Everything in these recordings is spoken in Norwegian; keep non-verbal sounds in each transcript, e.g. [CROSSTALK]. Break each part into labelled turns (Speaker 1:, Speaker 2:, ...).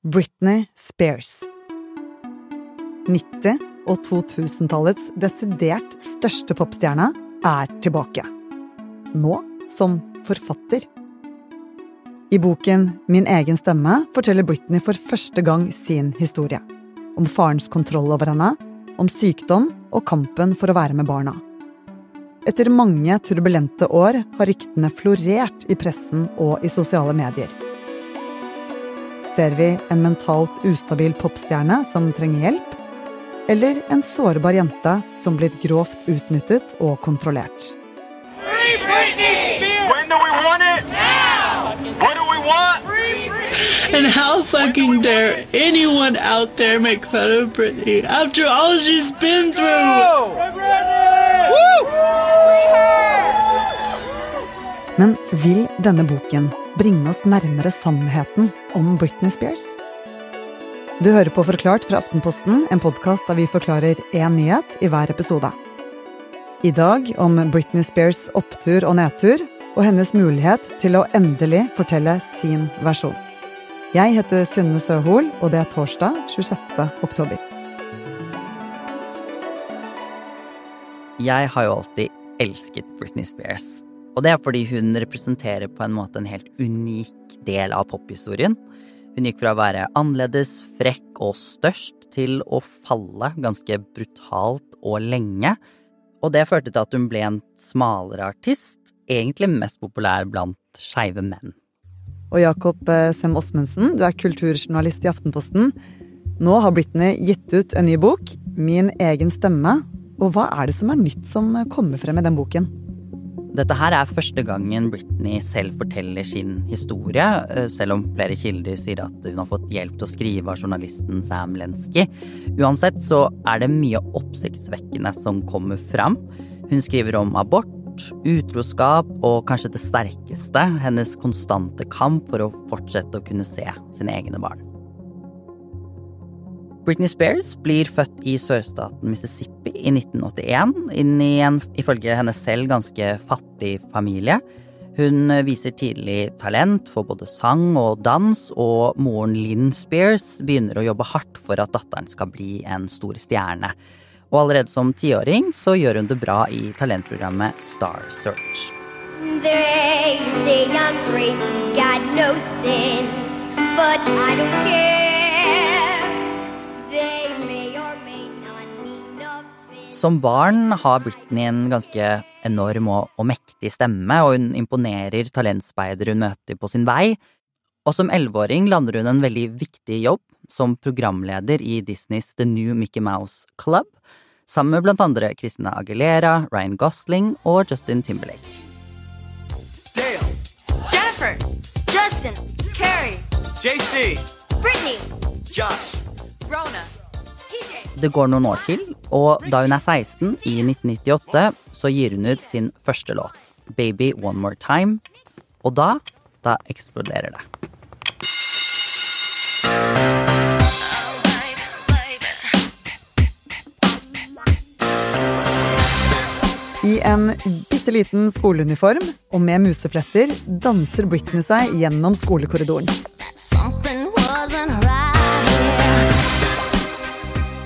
Speaker 1: Britney Spears. 90- og 2000-tallets desidert største popstjerne er tilbake. Nå som forfatter. I boken Min egen stemme forteller Britney for første gang sin historie. Om farens kontroll over henne, om sykdom og kampen for å være med barna. Etter mange turbulente år har ryktene florert i pressen og i sosiale medier. Ser vi en mentalt ustabil popstjerne som trenger hjelp? Eller en sårbar jente som blir grovt utnyttet og kontrollert?
Speaker 2: Free Britney! When do we want it? Now! What do we want? Free Britney!
Speaker 3: And how fucking dare anyone out there make fun of Britney after all she's been through?
Speaker 1: Men vil denne boken bringe oss nærmere sannheten om Britney Spears? Du hører på Forklart fra Aftenposten, en podkast der vi forklarer én nyhet i hver episode. I dag om Britney Spears opptur og nedtur, og hennes mulighet til å endelig fortelle sin versjon. Jeg heter Synne Søhol, og det er torsdag 26. oktober.
Speaker 4: Jeg har jo alltid elsket Britney Spears. Og det er fordi hun representerer på en måte en helt unik del av pophistorien. Hun gikk fra å være annerledes, frekk og størst til å falle ganske brutalt og lenge. Og det førte til at hun ble en smalere artist, egentlig mest populær blant skeive menn.
Speaker 1: Og Jakob eh, Sem Osmundsen, du er kulturjournalist i Aftenposten. Nå har Britney gitt ut en ny bok, Min egen stemme. Og hva er det som er nytt som kommer frem i den boken?
Speaker 4: Dette her er første gangen Britney selv forteller sin historie, eh, selv om flere kilder sier at hun har fått hjelp til å skrive av journalisten Sam Lensky. Uansett så er det mye oppsiktsvekkende som kommer fram. Hun skriver om abort, utroskap og kanskje det sterkeste, hennes konstante kamp for å fortsette å kunne se sine egne barn. Britney Spears blir født i sørstaten Mississippi i 1981, inn i en ifølge henne selv ganske fattig familie. Hun viser tidlig talent for både sang og dans, og moren Lynn Spears begynner å jobbe hardt for at datteren skal bli en stor stjerne. Og allerede som tiåring så gjør hun det bra i talentprogrammet Star Search.
Speaker 5: They say I'm crazy, got no sense, but I don't care.
Speaker 4: Som barn har Britney en ganske enorm og, og mektig stemme, og hun imponerer talentspeidere hun møter på sin vei. Og som elleveåring lander hun en veldig viktig jobb som programleder i Disneys The New Mickey Mouse Club, sammen med blant andre Christina Aguilera, Ryan Gosling og Justin Timberlake.
Speaker 2: Dale,
Speaker 5: Jennifer, Justin, Carrie,
Speaker 2: JC,
Speaker 5: Brittany,
Speaker 2: Josh,
Speaker 5: Rona.
Speaker 4: Det går noen år til, og da hun er 16, i 1998, så gir hun ut sin første låt, Baby One More Time, og da, da eksploderer det.
Speaker 1: I en bitte liten skoleuniform og med musefletter danser Britney seg gjennom skolekorridoren.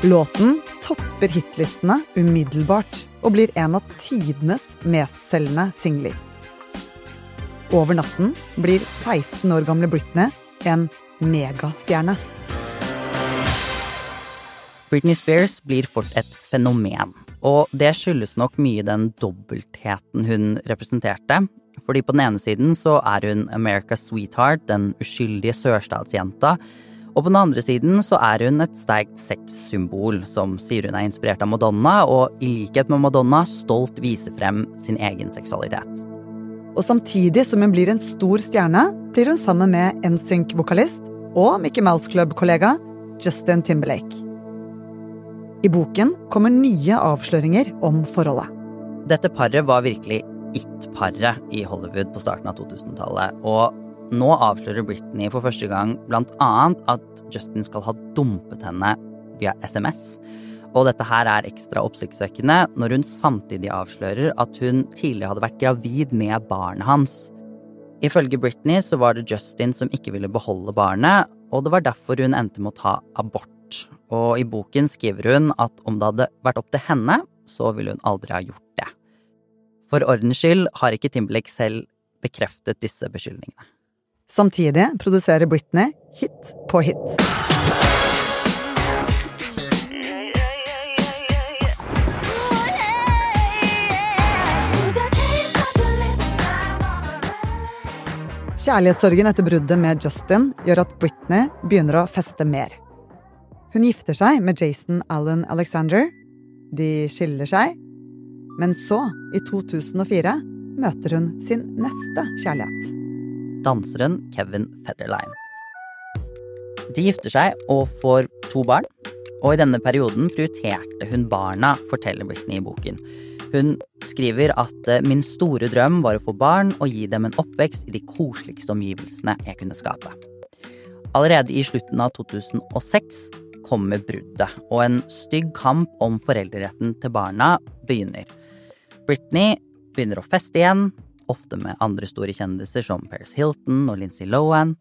Speaker 1: Låten topper hitlistene umiddelbart og blir en av tidenes mestselgende singler. Over natten blir 16 år gamle Britney en megastjerne.
Speaker 4: Britney Spears blir fort et fenomen. Og det skyldes nok mye den dobbeltheten hun representerte. Fordi på den ene siden så er hun America's sweetheart, den uskyldige sørstatsjenta. Og på den andre siden så er hun et sterkt sexsymbol som sier hun er inspirert av Madonna, og i likhet med Madonna stolt viser frem sin egen seksualitet.
Speaker 1: Og samtidig som hun blir en stor stjerne, blir hun sammen med NSYNC-vokalist og Mickey Mouse Club-kollega Justin Timberlake. I boken kommer nye avsløringer om forholdet.
Speaker 4: Dette paret var virkelig it-paret i Hollywood på starten av 2000-tallet. Og nå avslører Britney for første gang annet at Justin skal ha dumpet henne via SMS. Og dette her er ekstra oppsiktsvekkende når hun samtidig avslører at hun tidligere hadde vært gravid med barnet hans. Ifølge Britney så var det Justin som ikke ville beholde barnet, og det var derfor hun endte med å ta abort. Og i boken skriver hun at om det hadde vært opp til henne, så ville hun aldri ha gjort det. For ordens skyld har ikke Timberlake selv bekreftet disse beskyldningene.
Speaker 1: Samtidig produserer Britney hit på hit. Kjærlighetssorgen etter bruddet med Justin gjør at Britney begynner å feste mer. Hun gifter seg med Jason Allen Alexander. De skiller seg. Men så, i 2004, møter hun sin neste kjærlighet.
Speaker 4: Danseren Kevin Federline. De gifter seg og får to barn, og i denne perioden prioriterte hun barna, forteller Britney i boken. Hun skriver at eh, min store drøm var å få barn og gi dem en oppvekst i de koseligste omgivelsene jeg kunne skape. Allerede i slutten av 2006 kommer bruddet, og en stygg kamp om foreldreretten til barna begynner. Britney begynner å feste igjen, ofte med andre store kjendiser som Paris Hilton og Lindsay Lohan,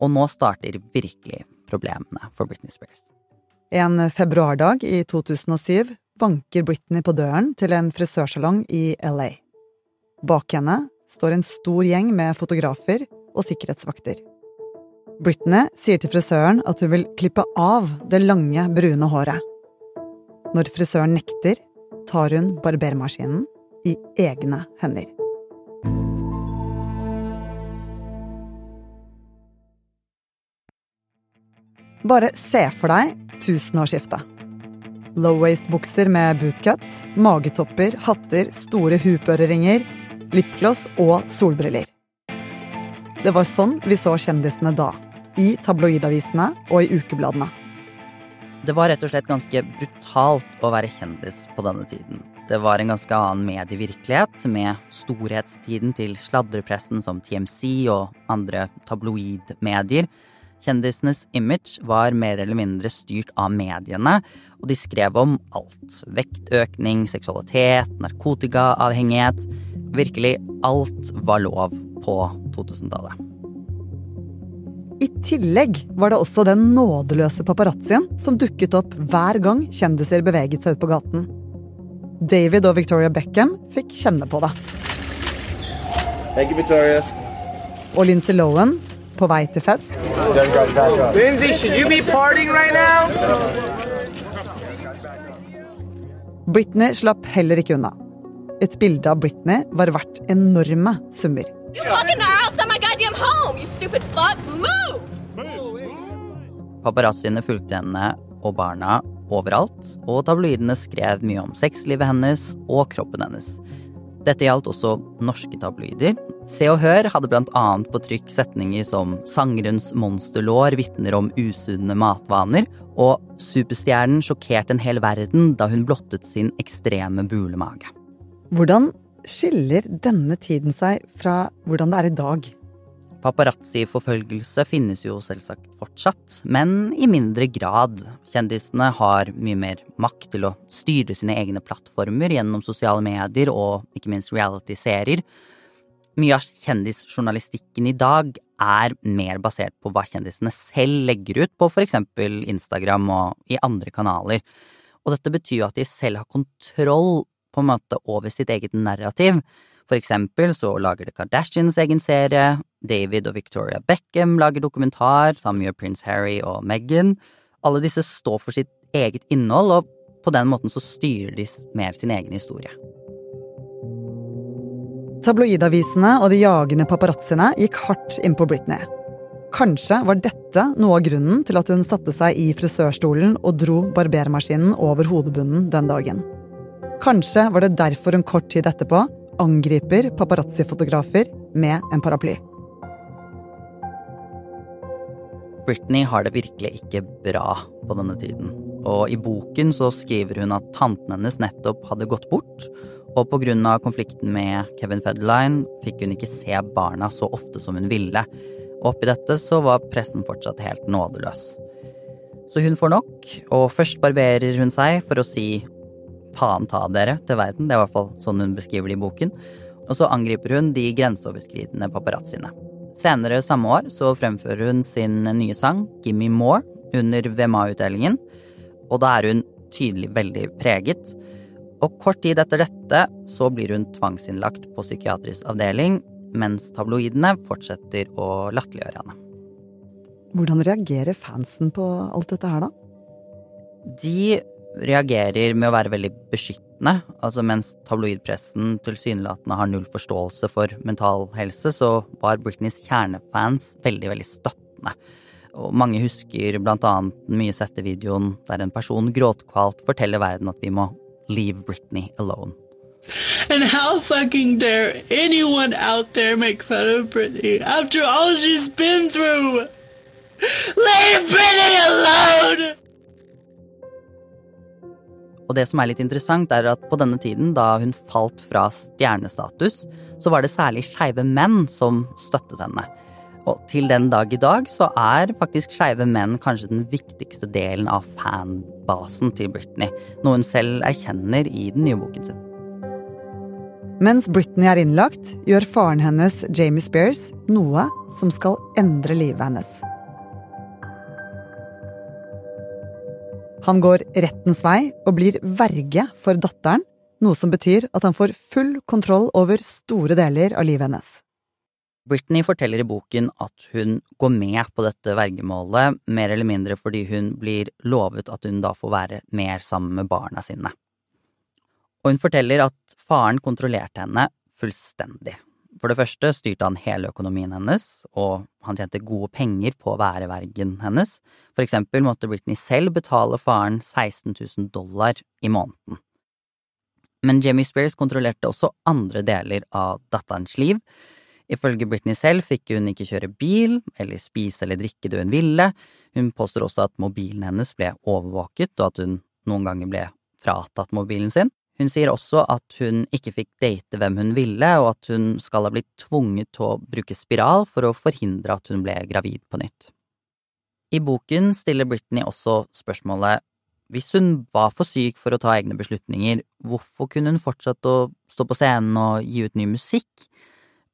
Speaker 4: og nå starter virkelig problemene for Britney Spears.
Speaker 1: En februardag i 2007 banker Britney på døren til en frisørsalong i LA. Bak henne står en stor gjeng med fotografer og sikkerhetsvakter. Britney sier til frisøren at hun vil klippe av det lange, brune håret. Når frisøren nekter, tar hun barbermaskinen i egne hender. Bare se for deg tusenårsskiftet. Low-waist-bukser med bootcut, magetopper, hatter, store hoop-øreringer, lipgloss og solbriller. Det var sånn vi så kjendisene da. I tabloidavisene og i ukebladene.
Speaker 4: Det var rett og slett ganske brutalt å være kjendis på denne tiden. Det var en ganske annen medievirkelighet, med storhetstiden til sladrepressen som TMC og andre tabloidmedier. Kjendisenes image var mer eller mindre styrt av mediene, og de skrev om alt. Vektøkning, seksualitet, narkotikaavhengighet. Virkelig alt var lov på 2000-tallet.
Speaker 1: I tillegg var det også den nådeløse paparazzien som dukket opp hver gang kjendiser beveget seg ut på gaten. David og Victoria Beckham fikk kjenne på det.
Speaker 6: Thank you, Victoria.
Speaker 1: Og Lindsay Lohan, på vei til fest,
Speaker 6: Lindsay, should you be partying right now?
Speaker 1: Britney slapp heller ikke unna. Et bilde av Britney var verdt enorme summer.
Speaker 7: You fucking are outside my goddamn home, you stupid fuck! Move!
Speaker 4: Paparazziene fulgte henne og barna overalt, og tabloidene skrev mye om sexlivet hennes og kroppen hennes. Dette gjaldt også norske tabloider. Se og Hør hadde annet på trykk setninger som 'Sangerens monsterlår vitner om usunne matvaner', og 'Superstjernen sjokkerte en hel verden da hun blottet sin ekstreme bulemage'.
Speaker 1: Hvordan skiller denne tiden seg fra hvordan det er i dag?
Speaker 4: Paparazzi-forfølgelse finnes jo selvsagt fortsatt, men i mindre grad. Kjendisene har mye mer makt til å styre sine egne plattformer gjennom sosiale medier og ikke minst reality-serier. Mye av kjendisjournalistikken i dag er mer basert på hva kjendisene selv legger ut på f.eks. Instagram og i andre kanaler. Og dette betyr jo at de selv har kontroll på en måte over sitt eget narrativ. For eksempel så lager det Kardashians egen serie, David og Victoria Beckham lager dokumentar, sammen gjør prins Harry og Meghan. Alle disse står for sitt eget innhold, og på den måten så styrer de mer sin egen historie.
Speaker 1: Tabloidavisene og de jagende paparazziene gikk hardt inn på Britney. Kanskje var dette noe av grunnen til at hun satte seg i frisørstolen og dro barbermaskinen over hodebunnen den dagen. Kanskje var det derfor hun kort tid etterpå angriper paparazzi-fotografer med en paraply.
Speaker 4: Britney har det virkelig ikke bra på denne tiden. Og i boken så skriver hun at tanten hennes nettopp hadde gått bort, og av konflikten med Kevin Federline fikk hun ikke se barna så ofte som hun ville. Og oppi dette så var pressen fortsatt helt nådeløs. Så hun får nok, og først barberer hun seg for å si faen ta dere til verden, det er i hvert fall sånn hun beskriver det i boken. Og så angriper hun de grenseoverskridende paparazziene. Senere samme år så fremfører hun sin nye sang Gimme More under VMA-utdelingen, og da er hun tydelig veldig preget. Og kort tid etter dette så blir hun tvangsinnlagt på psykiatrisk avdeling, mens tabloidene fortsetter å latterliggjøre henne.
Speaker 1: Hvordan reagerer fansen på alt dette her, da?
Speaker 4: De reagerer med å være veldig beskyttende. Altså mens tabloidpressen tilsynelatende har null forståelse for mental helse, så var Britneys kjernefans veldig, veldig støttende. Og mange husker blant annet den mye sette videoen der en person gråtkvalt forteller verden at vi må leave Britney alone.
Speaker 3: And how fucking dare anyone out there make fun of Britney after all she's been through? Leave Britney alone!
Speaker 4: Og det som er litt interessant, er at på denne tiden, da hun falt fra stjernestatus, så var det særlig skeive menn som støttet henne. Og til den dag i dag så er faktisk skeive menn kanskje den viktigste delen av fanbasen til Britney, noe hun selv erkjenner i den nye boken sin.
Speaker 1: Mens Britney er innlagt, gjør faren hennes, Jamie Spears, noe som skal endre livet hennes. Han går rettens vei og blir verge for datteren, noe som betyr at han får full kontroll over store deler av livet hennes.
Speaker 4: Britney forteller i boken at hun går med på dette vergemålet mer eller mindre fordi hun blir lovet at hun da får være mer sammen med barna sine. Og hun forteller at faren kontrollerte henne fullstendig. For det første styrte han hele økonomien hennes, og han tjente gode penger på å være vergen hennes. For eksempel måtte Britney selv betale faren 16 000 dollar i måneden. Men Jamie Spears kontrollerte også andre deler av datterens liv. Ifølge Britney selv fikk hun ikke kjøre bil eller spise eller drikke det hun ville. Hun påstår også at mobilen hennes ble overvåket, og at hun noen ganger ble fratatt mobilen sin. Hun sier også at hun ikke fikk date hvem hun ville, og at hun skal ha blitt tvunget til å bruke spiral for å forhindre at hun ble gravid på nytt. I boken stiller Britney også spørsmålet hvis hun var for syk for å ta egne beslutninger, hvorfor kunne hun fortsatt å stå på scenen og gi ut ny musikk?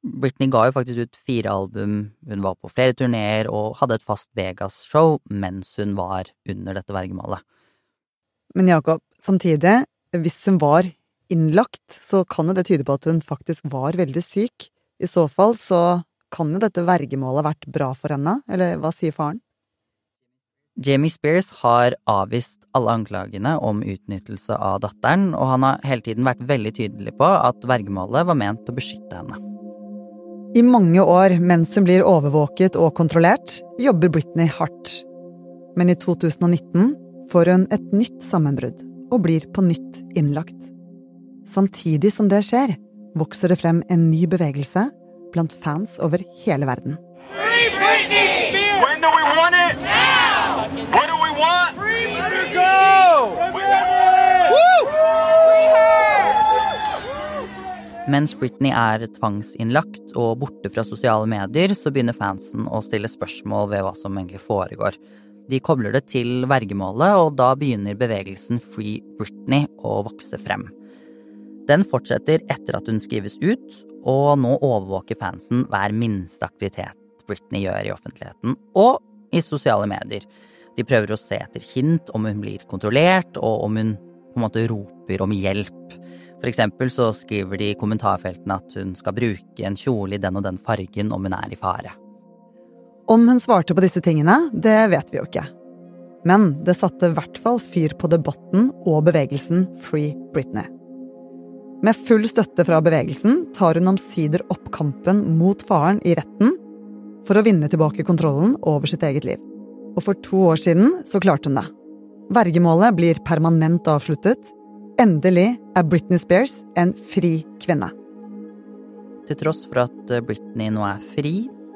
Speaker 4: Britney ga jo faktisk ut fire album, hun var på flere turneer og hadde et fast Vegas-show mens hun var under dette vergemålet.
Speaker 1: Men Jakob, samtidig, hvis hun var innlagt, så kan jo det tyde på at hun faktisk var veldig syk. I så fall så kan jo dette vergemålet vært bra for henne, eller hva sier faren?
Speaker 4: Jamie Spears har avvist alle anklagene om utnyttelse av datteren, og han har hele tiden vært veldig tydelig på at vergemålet var ment å beskytte henne.
Speaker 1: I mange år mens hun blir overvåket og kontrollert, jobber Britney hardt. Men i 2019 får hun et nytt sammenbrudd og blir på nytt innlagt. Samtidig som det skjer, vokser det frem en ny bevegelse blant fans over hele verden.
Speaker 2: Free Britney! When do we want it? Now! What do we want? Free Let her go!
Speaker 4: Mens Britney er tvangsinnlagt og borte fra sosiale medier, så begynner fansen å stille spørsmål ved hva som egentlig foregår. De kobler det til vergemålet, og da begynner bevegelsen Free Britney å vokse frem. Den fortsetter etter at hun skrives ut, og nå overvåker fansen hver minste aktivitet Britney gjør i offentligheten og i sosiale medier. De prøver å se etter hint om hun blir kontrollert, og om hun på en måte roper om hjelp. For eksempel så skriver de i kommentarfeltene at hun skal bruke en kjole i den og den fargen om hun er i fare.
Speaker 1: Om hun svarte på disse tingene, det vet vi jo ikke. Men det satte i hvert fall fyr på debatten og bevegelsen Free Britney. Med full støtte fra bevegelsen tar hun omsider opp kampen mot faren i retten for å vinne tilbake kontrollen over sitt eget liv. Og for to år siden så klarte hun det. Vergemålet blir permanent avsluttet. Endelig er Britney Spears en fri kvinne.
Speaker 4: Til tross for at Britney nå er fri,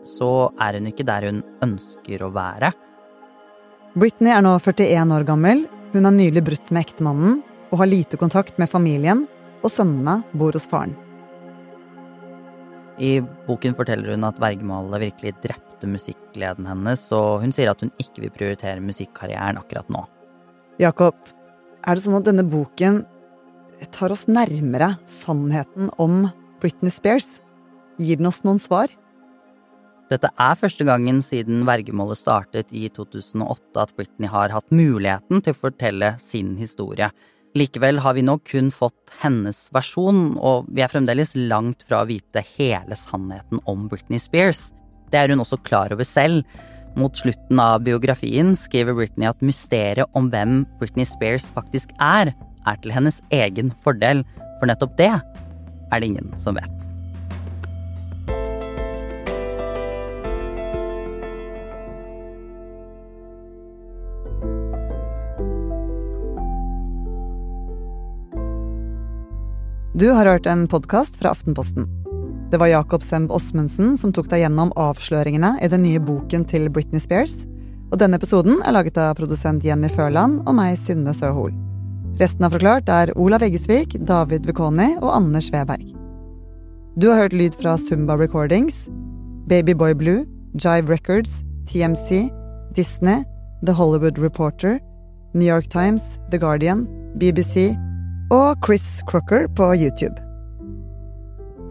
Speaker 4: så er hun ikke der hun ønsker å være.
Speaker 1: Britney er nå 41 år gammel, hun har nylig brutt med ektemannen og har lite kontakt med familien, og sønnene bor hos faren.
Speaker 4: I boken forteller hun at vergemålet virkelig drepte musikkleden hennes, og hun sier at hun ikke vil prioritere musikkarrieren akkurat nå.
Speaker 1: Jakob, er det sånn at denne boken tar oss nærmere sannheten om Britney Spears? Gir den oss noen svar?
Speaker 4: Dette er første gangen siden vergemålet startet i 2008 at Britney har hatt muligheten til å fortelle sin historie. Likevel har vi nå kun fått hennes versjon, og vi er fremdeles langt fra å vite hele sannheten om Britney Spears. Det er hun også klar over selv. Mot slutten av biografien skriver Britney at mysteriet om hvem Britney Spears faktisk er, er til hennes egen fordel, for nettopp det er det ingen som vet.
Speaker 1: Du har hørt en podkast fra Aftenposten. Det var Jakob Semb Osmundsen som tok deg gjennom avsløringene i den nye boken til Britney Spears. Og denne episoden er laget av produsent Jenny Førland og meg, Synne Søhol. Resten av Forklart er Olav Eggesvik, David Vekoni og Anne Sveberg. Du har hørt lyd fra Zumba Recordings, Babyboy Blue, Jive Records, TMC, Disney, The Hollywood Reporter, New York Times, The Guardian, BBC og Chris Crocker på YouTube.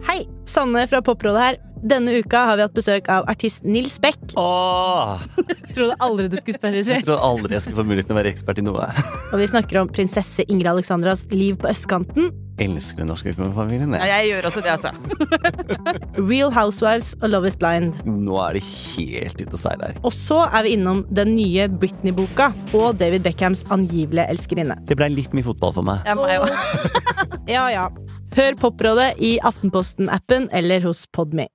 Speaker 8: Hei, Sanne fra Poprådet her. Denne uka har vi hatt besøk av artist Nils Beck.
Speaker 9: Åh, [LAUGHS]
Speaker 8: Trodde aldri du skulle spørre, si.
Speaker 9: jeg trodde aldri jeg skulle få muligheten til å være ekspert i noe.
Speaker 8: Og vi snakker om prinsesse Ingrid Alexandras liv på østkanten,
Speaker 9: Elsker den norske kongefamilien. Ja,
Speaker 8: jeg gjør også det, altså. [LAUGHS] Real Housewives og Love is Blind.
Speaker 9: Nå er det helt ute å seile her.
Speaker 8: Og så er vi innom den nye Britney-boka og David Beckhams angivelige elskerinne.
Speaker 9: Det blei litt mye fotball for meg. [LAUGHS]
Speaker 8: Ja ja. Hør Poprådet i Aftenposten-appen eller hos Podme.